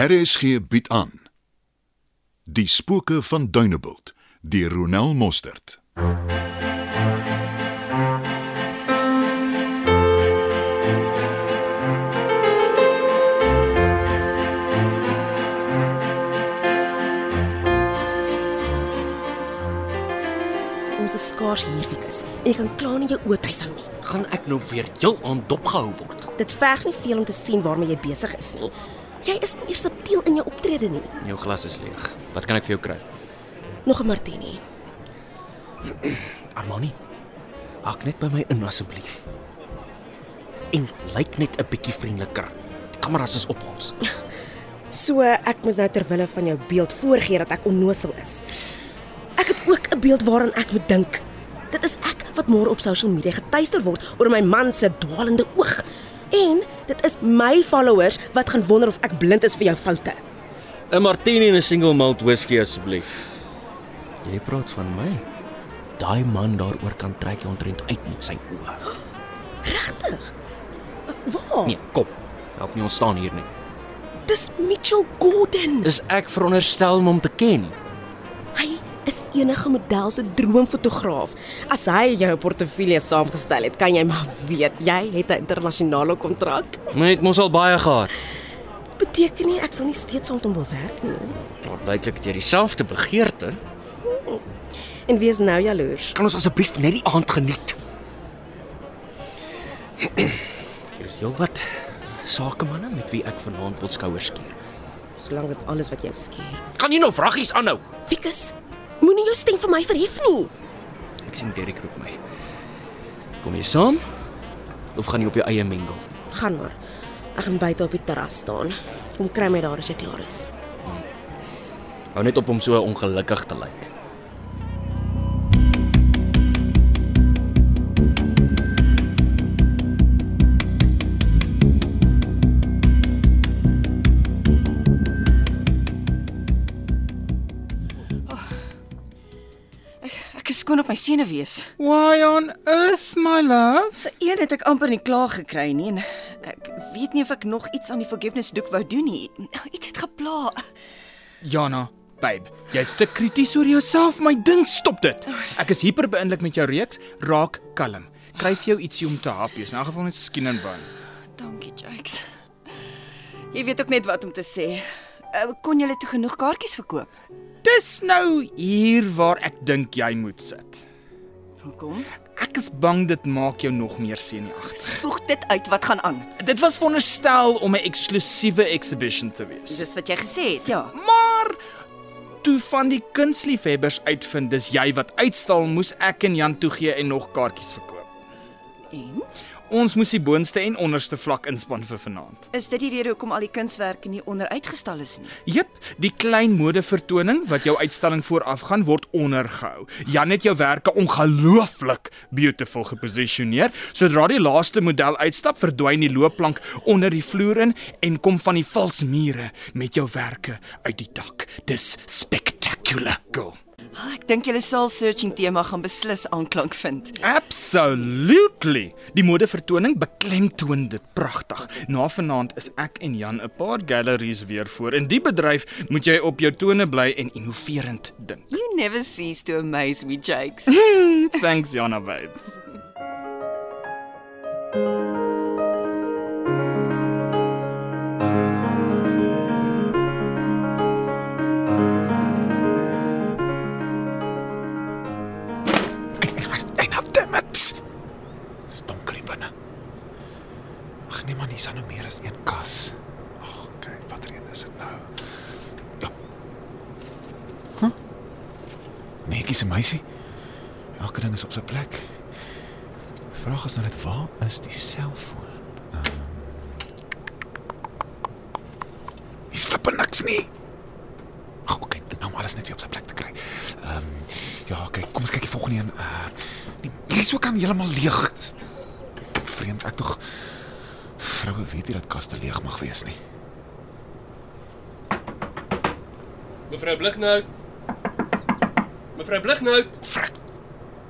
RSG bied aan Die spooke van Dunebuld deur Ronel Mostert. Ons is skaars hier, Wikus. Ek kan klaar nie jou oë tuishou nie. gaan ek nou weer heel aan dopgehou word. Dit verg nie veel om te sien waarmee jy besig is nie. Jy is nie eers subtiel in jou optrede nie. Jou glas is leeg. Wat kan ek vir jou kry? Nog 'n martini. Armani. Hak net by my in asseblief. En lyk net 'n bietjie vriendeliker. Die kameras is op ons. So ek moet nou ter wille van jou beeld voorgee dat ek onnosel is. Ek het ook 'n beeld waaraan ek moet dink. Dit is ek wat môre op social media getuister word oor my man se dwaalende oog. En dit is my followers wat gaan wonder of ek blind is vir jou foute. 'n Martini en 'n single malt whisky asseblief. Jy praat van my. Daai man daaroor kan trek jy ontrent uit met sy oë. Regtig? Waar? Nee, kom. Help nie ons staan hier nie. Dis Mitchell Gordon. Is ek veronderstel om hom te ken? Hy is enige model se droomfotograaf. As hy jou portefeulje saamgestel het, kan jy maar weet jy het 'n internasionale kontrak. My het mos al baie gehad. Beteken nie ek sal nie steeds saam met hom wil werk nie. Duidelik het jy dieselfde begeerte. En wie is nou jaloers? Kan ons asseblief net die aand geniet? Hier is heelwat sakemanne met wie ek vanaand wil skouers skeer. Solank dit alles wat jou skeer. Kan jy nou vraggies aanhou? Wikus, moenie jou stem vir my verhef nie. Ek sien Derek roep my. Kom jy saam? Of gaan jy op jou eie mengel? Gaan maar. Ek gaan buite op die terras staan. Kom kry my daar as jy klaar is. Hou net op om so ongelukkig te lyk. Skoon op my senuwees. Why on earth, my love? Vir een het ek amper nie klaar gekry nie en ek weet nie of ek nog iets aan die forgiveness doek wou doen nie. Iets het gepla. Jana, babe, jy's te krities oor jouself, my ding, stop dit. Ek is hyper beïndruk met jou reeks. Raak kalm. Kry vir jou ietsie om te hap. Jy's in elk geval net skien en bun. Dankie, Jakes. Jy weet ook net wat om te sê. Uh, kon jy toe genoeg kaartjies verkoop? Dis nou hier waar ek dink jy moet sit. Hoekom? Ek is bang dit maak jou nog meer senuagtig. Spoeg dit uit wat gaan aan. Dit was veronderstel om 'n eksklusiewe exhibition te wees. Dis wat jy gesê het, ja. Maar toe van die kunstliefhebbers uitvind dis jy wat uitstal, moes ek en Jan toegee en nog kaartjies verkoop. En Ons moes die boonste en onderste vlak inspann vir vanaand. is dit die rede hoekom al die kunswerke nie onder uitgestal is nie? Jep, die klein modevertoning wat jou uitstalling voorafgaan word ondergehou. Jan het jou werke ongelooflik beautiful geposisioneer. Sodra die laaste model uitstap, verdwyn die loopplank onder die vloer in en kom van die vals mure met jou werke uit die dak. Dis spectacular, girl. Wel, ek dink julle soul searching tema gaan beslis aanklank vind. Absolutely. Die modevertoning beklemtoon dit pragtig. Na vanaand is ek en Jan 'n paar galleries weer voor. In die bedryf moet jy op jou tone bly en innoverend dink. You never cease to amaze me, Jakes. Thanks, Jana vibes. Nee, kies 'n meisie. Elke ding is op sy plek. Vraag is nou net waar is die selfoon? Um, Is flippend niks nie. Ag, okay, nou om alles net weer op sy plek te kry. Ehm um, ja, okay, kom ons kyk die volgende een. Uh die hierdie is ook aan heeltemal leeg. Vreemd, ek tog vroue weet nie dat kaste leeg mag wees nie. Mevrou Blignout. Mevrou Blignout. Frik.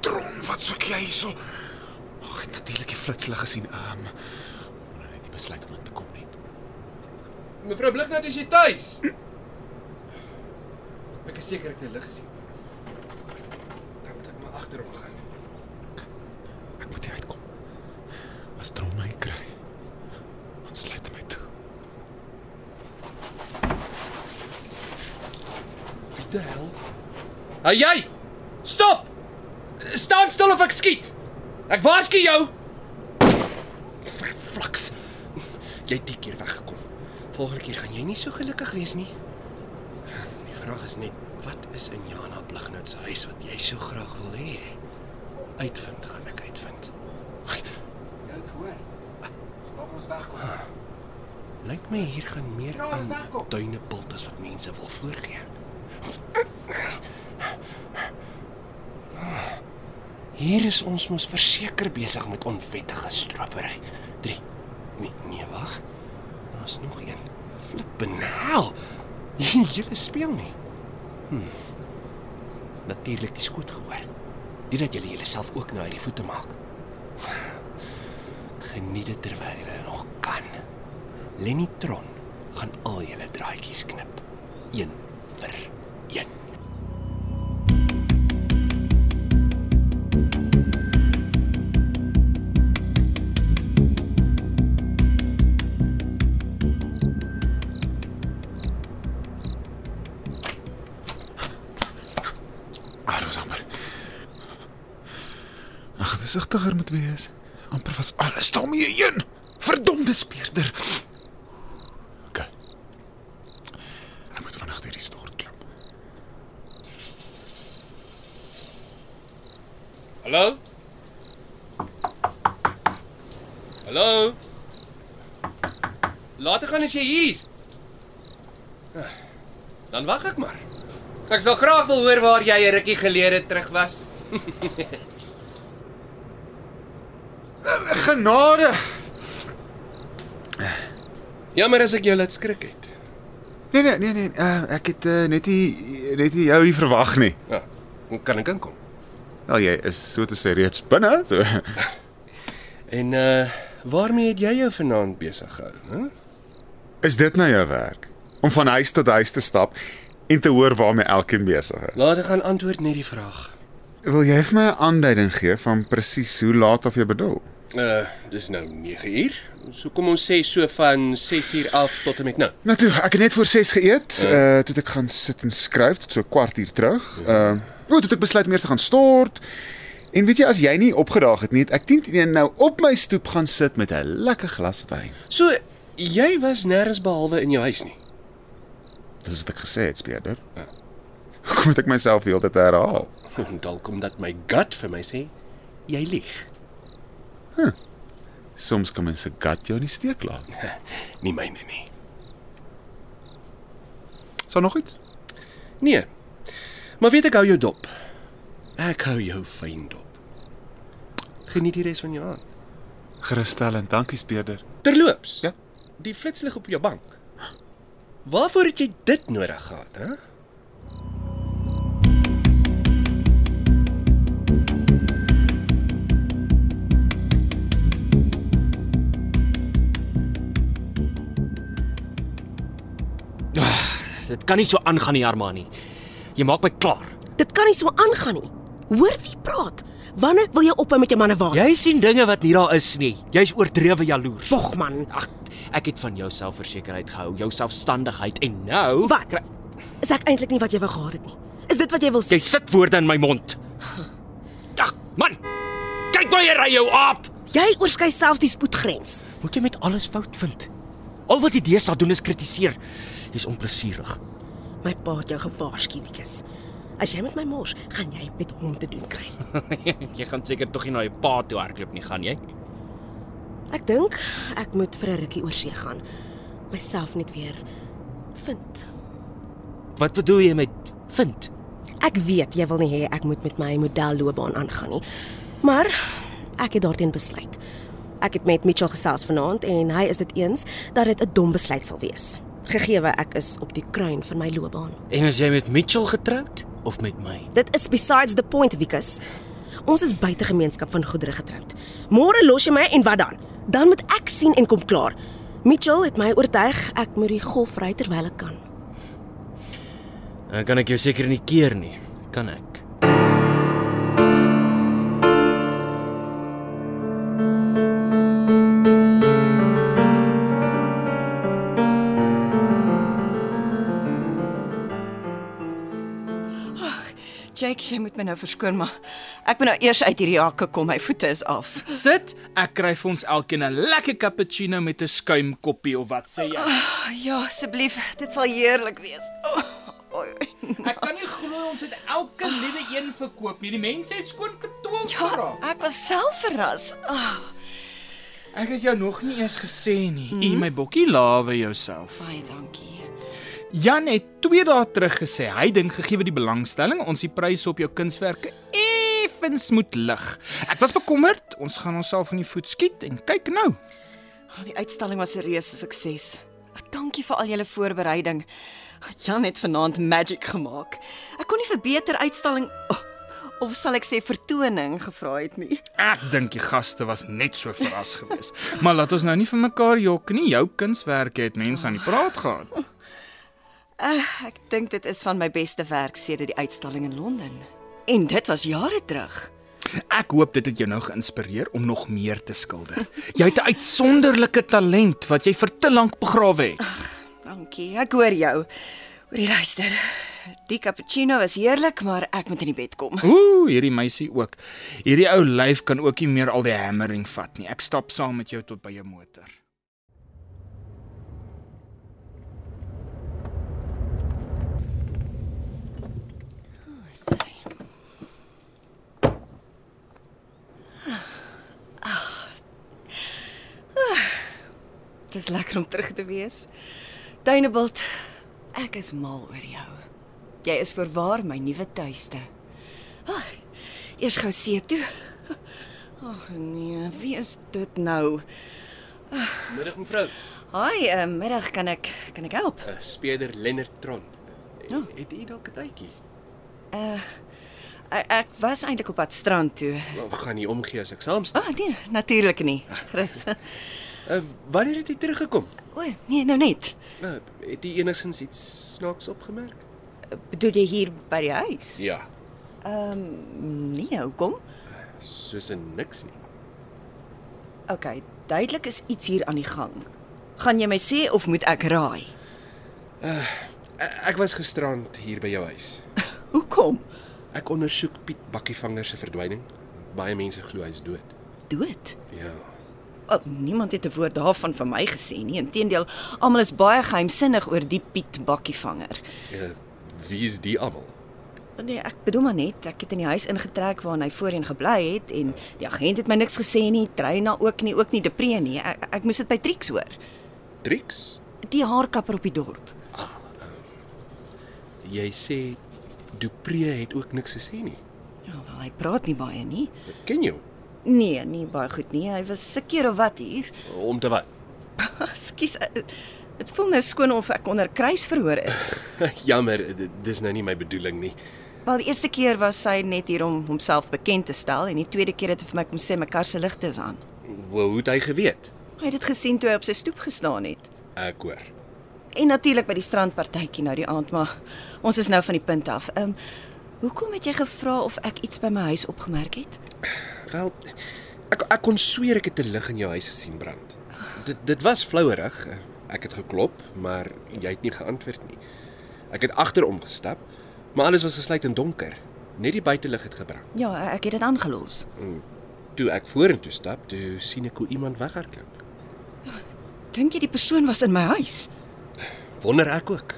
Tron, wat soek jy hierso? Ag, natuurlik die flitslig gesien. Ehm um, nou net die besluit om in te kom nie. Mevrou Bliknout, is jy tuis? Ek is seker ek het 'n lig gesien. Dan moet ek maar agter hom gaan. Ek moet uitkom. As Tron my kry, dan sluit hy my toe. Wat die hel? Hey jy! Stop! Staan stil of ek skiet. Ek waarsku jou. Verflaks. Jy het die keer weggekom. Volgende keer gaan jy nie so gelukkig wees nie. Die vraag is net, wat is in Jana Blignout se huis wat jy so graag wil hê? Uitvind gaan ek uitvind. Jy het gehoor. Maak ons wegkom. Lyk my hier gaan meer aan duinebult as wat mense wil voorgee. Hier is ons mos verseker besig met onwettige stropery. 3. Nee, nee, wag. Daar's nog een. Flippin hel. Julle speel nie. Hm. Natuurlik die skoot gehoor. Dit dat julle julleself ook nou na hierdie voete maak. Geniet dit terwyl jy nog kan. Lenny Tron gaan al julle draadjies knip. 1 vir 1. Ag, versigtiger moet wees. Amper was alles daarmee een. Verdomde speerder. OK. Ek moet vanaand hierdie stort klim. Hallo? Hallo? Later gaan as jy hier. Dan wag ek maar. Ek sal graag wil hoor waar jy 'n rukkie gelede terug was. Genade. Jammer as ek jou laat skrik het. Nee nee nee nee, uh, ek het uh, net nie net nie jou hier verwag nie. Ja, hoe kan ek inkom? Wel jy is so te sê reeds binne. So. En uh waarmee het jy jou vanaand besig gehou, hè? Is dit nou jou werk? Om van huis tot huis te stap en te hoor waarmee elkeen besig is. Laat ek gaan antwoord net die vraag. Wil jy vir my 'n aanduiding gee van presies hoe laat of jy bedoel? Uh, dis nou 9 uur. So kom ons sê so van 6 uur af tot en met nou. Nou toe, ek het net voor 6 geëet. Uh, uh toe ek gaan sit en skryf tot so 'n kwartier terug. Uh goed, toe ek besluit om eers te gaan stort. En weet jy as jy nie opgedaag het nie, het ek teen nou op my stoep gaan sit met 'n lekker glas wyn. So jy was nêrens behalwe in jou huis nie. Dis wat ek gesê het, speerder. Ja. Hoekom moet ek myself heeltyd herhaal? Dalk omdat my gut vir my sê jy lieg. Soms kan mens se gut jou in die steek laat. Nie myne nie. Sou nog iets? Nee. Maar weet ek hou jou dop. Ek hou jou fyn dop. Geniet die res van jou aand. Gerusstellend, dankie speerder. Terloops. Ja. Die flitslig op jou bank. Waarvoor het jy dit nodig gehad, hè? Dit kan nie so aangaan nie, Armani. Jy maak my klaar. Dit kan nie so aangaan nie. Hoor wie praat. Wanneer wil jy ophou met jou manne waar? Jy sien dinge wat nie daar is nie. Jy's oordrewe jaloers. Bog man. Ag, ek het van jou selfversekerheid gehou, jou selfstandigheid en nou Wat? Is ek eintlik nie wat jy wou gehad het nie? Is dit wat jy wil sê? Jy sit woorde in my mond. Ag, man. Kyk waar jy ry jou aap. Jy oorskry selfs die spoedgrens. Moet jy met alles fout vind? Al wat jy deesdae doen is kritiseer. Jy's onplesierig. My pa het jou gewaarsku, Wikus. As jy met my mors, gaan jy met hom te doen kry. jy gaan seker tog nie na jou pa toe hardloop nie, gaan jy? Ek dink ek moet vir 'n rukkie oor see gaan. Myself net weer vind. Wat bedoel jy met vind? Ek weet jy wil nie hê ek moet met my modelloopbaan aangaan nie. Maar ek het daarteen besluit. Ek het met Mitchell gesels vanaand en hy is dit eens dat dit 'n dom besluit sal wees. Gegeewe ek is op die kruin van my loopbaan. En as jy met Mitchell getroud of met my? Dit is besides the point, Wikus. Ons is buite gemeenskap van goedere getroud. Môre los jy my en wat dan? Dan moet ek sien en kom klaar. Mitchell het my oortuig ek moet die golf ry terwyl ek kan. Dan kan ek jou seker nie keer nie. Kan ek? Jake, jy moet my nou verskoon, maar ek moet nou eers uit hierdie hakke kom. My voete is af. Sit, ek kry vir ons elkeen 'n lekker cappuccino met 'n skuimkoppie of wat sê jy? Ja, asseblief, dit sal heerlik wees. Oh, oh, Ek kan nie glo ons het elke liewe een verkoop nie. Die mense het skoon katools ja, geraak. ek was self verras. Oh, Ek het jou nog nie eens gesê nie. Mm -hmm. U my bokkie lawe jouself. baie dankie. Jan het 2 dae terug gesê hy dink gegee die belangstelling ons die pryse op jou kunswerke effens moet lig. Ek was bekommerd. Ons gaan onsself in die voet skiet en kyk nou. Oh, die uitstalling was 'n reuse sukses. Dankie vir al julle voorbereiding. Jan het vanaand magic gemaak. Ek kon nie vir beter uitstalling oh, of sal ek sê vertoning gevra het nie. Ek dink die gaste was net so verras geweest. Maar laat ons nou nie vir mekaar jok nie. Jou kunswerke het mense aan die praat gehad. Uh, ek dink dit is van my beste werk sedert die uitstalling in Londen. En dit was jare terug. Ek hoop dit het jou nou geïnspireer om nog meer te skilder. Jy het 'n uitsonderlike talent wat jy vir te lank begrawe het. Dankie. Ek hoor jou. Hoorie luister. Die cappuccino was heerlik, maar ek moet in die bed kom. Ooh, hierdie meisie ook. Hierdie ou lyf kan ook nie meer al die hammering vat nie. Ek stap saam met jou tot by jou motor. Dit is lekker om terug te wees. Dunebuld, ek is mal oor jou. Jy is voorwaar my nuwe tuiste. Ah, eers gou see toe. Ag nee, wie is dit nou? Middag mevrou. Haai, uh, middag kan ek kan ek help? Uh, Speeder Lennard Tron. Ja. Het u dalk 'n tydjie? Ek, ek was eintlik op pad strand toe. Wel, gaan nie omgee as ek saamstap. Ah nee, natuurlik nie. Chris. Uh, wanneer het u teruggekom? O, nee, nou net. Uh, het u enigstens iets snaaks opgemerk? Bedoel jy hier by die huis? Ja. Ehm um, nee, hoekom? Soos in niks nie. OK, duidelik is iets hier aan die gang. Gaan jy my sê of moet ek raai? E- Ek was gisterand hier by jou huis. Hoekom? Ek ondersoek Piet Bakkievanger se verdwyning. Baie mense glo hy's dood. Dood? Ja. Oh, niemand het 'n woord daarvan van my gesê nie. Inteendeel, almal is baie geheimsinnig oor die Piet Bakkievanger. Uh, wie is die almal? Nee, ek bedoel maar net, ek het in die huis ingetrek waar hy voorheen gebly het en die agent het my niks gesê nie, Treina ook nie, ook nie Depree nie. Ek, ek moes dit by Trix hoor. Trix? Die haarkapper op die dorp. Jy sê Dupree het ook niks gesê nie. Ja, wel hy praat nie baie nie. Ken jy hom? Nee, nie baie goed nie. Hy was keer of wat hier. Om te wat? Ekskuus. eh, Dit voel nou skoon of ek onder kruisverhoor is. Jammer, dis nou nie my bedoeling nie. Wel, die eerste keer was hy net hier om homself bekend te stel en die tweede keer het hy vir my kom sê my kar se ligte is aan. Hoe het hy geweet? Hy het dit gesien toe hy op sy stoep gestaan het. Ek hoor. En natuurlik by die strandpartytjie nou die aand, maar ons is nou van die punt af. Ehm um, hoekom het jy gevra of ek iets by my huis opgemerk het? Wel, ek ek kon sweer ek het 'n lig in jou huis gesien brand. Dit dit was flouerig. Ek het geklop, maar jy het nie geantwoord nie. Ek het agterom gestap, maar alles was gesluit en donker. Net die buitelug het gebrand. Ja, ek het dit aangelos. Toe ek vorentoe stap, toe sien ek hoe iemand weghardloop. Dink jy die persoon was in my huis? Wonder ek ook.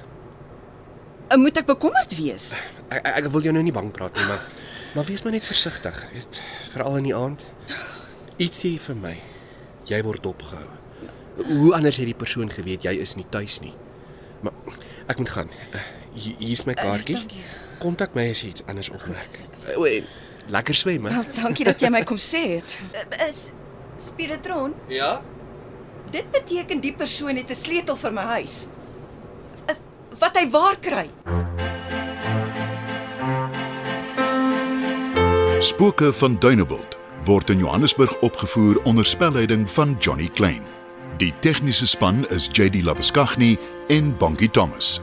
Uh, Moet ek bekommerd wees? Ek, ek, ek wil jou nou nie bang praat nie, maar maar wees maar net versigtig, weet, veral in die aand. Iets sê vir my, jy word opgehou. Hoe anders het die persoon geweet jy is nie tuis nie? Maar ek moet gaan. Uh, Hier is my kaartjie. dankie. Kontak my as jy iets anders opmerk. O, en lekker swem, hè? Wel, dankie dat jy my kom sê het. Is Spiritron, Ja. dit beteken die persoon het 'n sleutel vir my huis. Wat hy waar kry? Spooke van Dunebuld word in Johannesburg opgevoer onder spelleiding van Johnny Klein. Die tegniese span is JD Labuskaghni en Bongie Thomas.